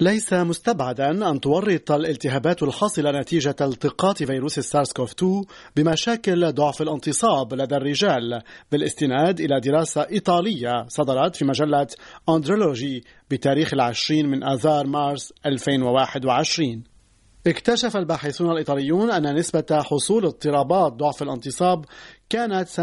ليس مستبعدا أن تورط الالتهابات الحاصلة نتيجة التقاط فيروس السارس كوف 2 بمشاكل ضعف الانتصاب لدى الرجال بالاستناد إلى دراسة إيطالية صدرت في مجلة أندرولوجي بتاريخ العشرين من آذار مارس 2021 اكتشف الباحثون الإيطاليون أن نسبة حصول اضطرابات ضعف الانتصاب كانت 28%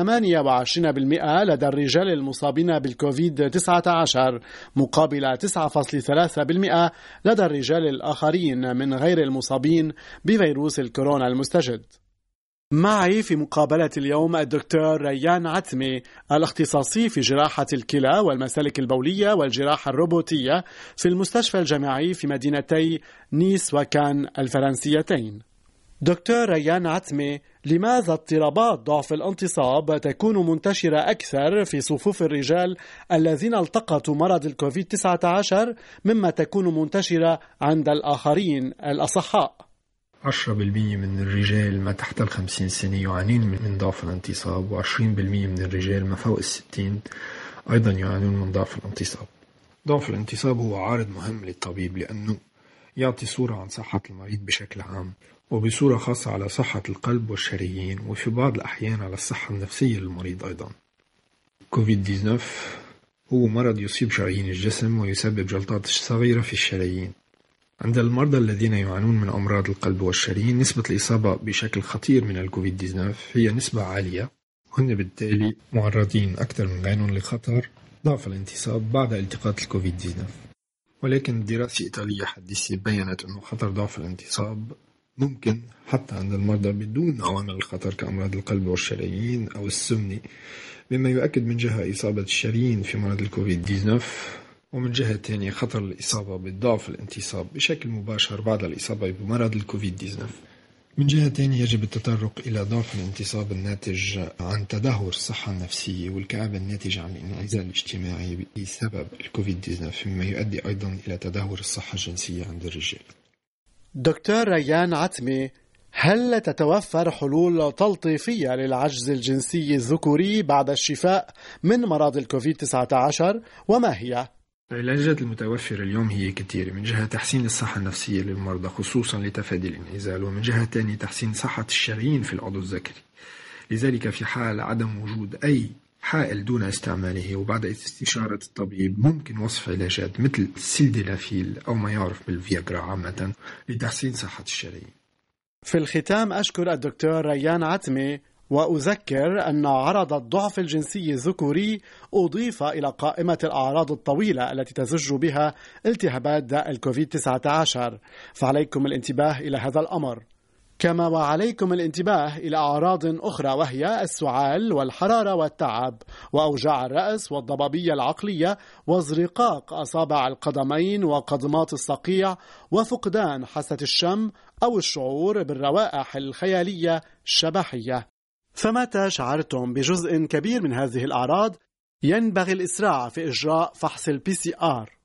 لدى الرجال المصابين بالكوفيد 19 مقابل 9.3% لدى الرجال الآخرين من غير المصابين بفيروس الكورونا المستجد. معي في مقابلة اليوم الدكتور ريان عتمي الاختصاصي في جراحة الكلى والمسالك البولية والجراحة الروبوتية في المستشفى الجامعي في مدينتي نيس وكان الفرنسيتين دكتور ريان عتمي لماذا اضطرابات ضعف الانتصاب تكون منتشرة أكثر في صفوف الرجال الذين التقطوا مرض الكوفيد 19 مما تكون منتشرة عند الآخرين الأصحاء؟ 10% من الرجال ما تحت الخمسين سنة يعانون من ضعف الانتصاب و20% من الرجال ما فوق الستين أيضا يعانون من ضعف الانتصاب. ضعف الانتصاب هو عارض مهم للطبيب لأنه يعطي صورة عن صحة المريض بشكل عام وبصورة خاصة على صحة القلب والشرايين وفي بعض الأحيان على الصحة النفسية للمريض أيضا. كوفيد 19 هو مرض يصيب شرايين الجسم ويسبب جلطات صغيرة في الشرايين. عند المرضى الذين يعانون من أمراض القلب والشرايين نسبة الإصابة بشكل خطير من الكوفيد 19 هي نسبة عالية. هن بالتالي معرضين أكثر من غيرهم لخطر ضعف الانتصاب بعد التقاط الكوفيد 19 ولكن دراسة إيطالية حديثة بيّنت أنه خطر ضعف الانتصاب ممكن حتى عند المرضى بدون عوامل الخطر كأمراض القلب والشرايين أو السمنة مما يؤكد من جهة إصابة الشرايين في مرض الكوفيد 19 ومن جهة تانية خطر الإصابة بضعف الانتصاب بشكل مباشر بعد الإصابة بمرض الكوفيد 19 من جهة تانية يجب التطرق إلى ضعف الانتصاب الناتج عن تدهور الصحة النفسية والكآبة الناتجة عن الانعزال الاجتماعي بسبب الكوفيد 19 مما يؤدي أيضا إلى تدهور الصحة الجنسية عند الرجال. دكتور ريان عتمي هل تتوفر حلول تلطيفية للعجز الجنسي الذكوري بعد الشفاء من مرض الكوفيد 19 وما هي؟ العلاجات المتوفرة اليوم هي كثيرة. من جهة تحسين الصحة النفسية للمرضى خصوصا لتفادي الانعزال ومن جهة ثانية تحسين صحة الشرايين في العضو الذكري. لذلك في حال عدم وجود أي حائل دون استعماله وبعد استشارة الطبيب ممكن وصف علاجات مثل السيلديلافيل أو ما يعرف بالفياجرا عامة لتحسين صحة الشرايين. في الختام أشكر الدكتور ريان عتمي وأذكر أن عرض الضعف الجنسي الذكوري أضيف إلى قائمة الأعراض الطويلة التي تزج بها التهابات داء الكوفيد-19 فعليكم الانتباه إلى هذا الأمر. كما وعليكم الانتباه إلى أعراض أخرى وهي السعال والحرارة والتعب. وأوجاع الرأس والضبابية العقلية وازرقاق أصابع القدمين وقضمات الصقيع وفقدان حاسة الشم أو الشعور بالروائح الخيالية الشبحية. فمتى شعرتم بجزء كبير من هذه الأعراض؟ ينبغي الإسراع في إجراء فحص ال PCR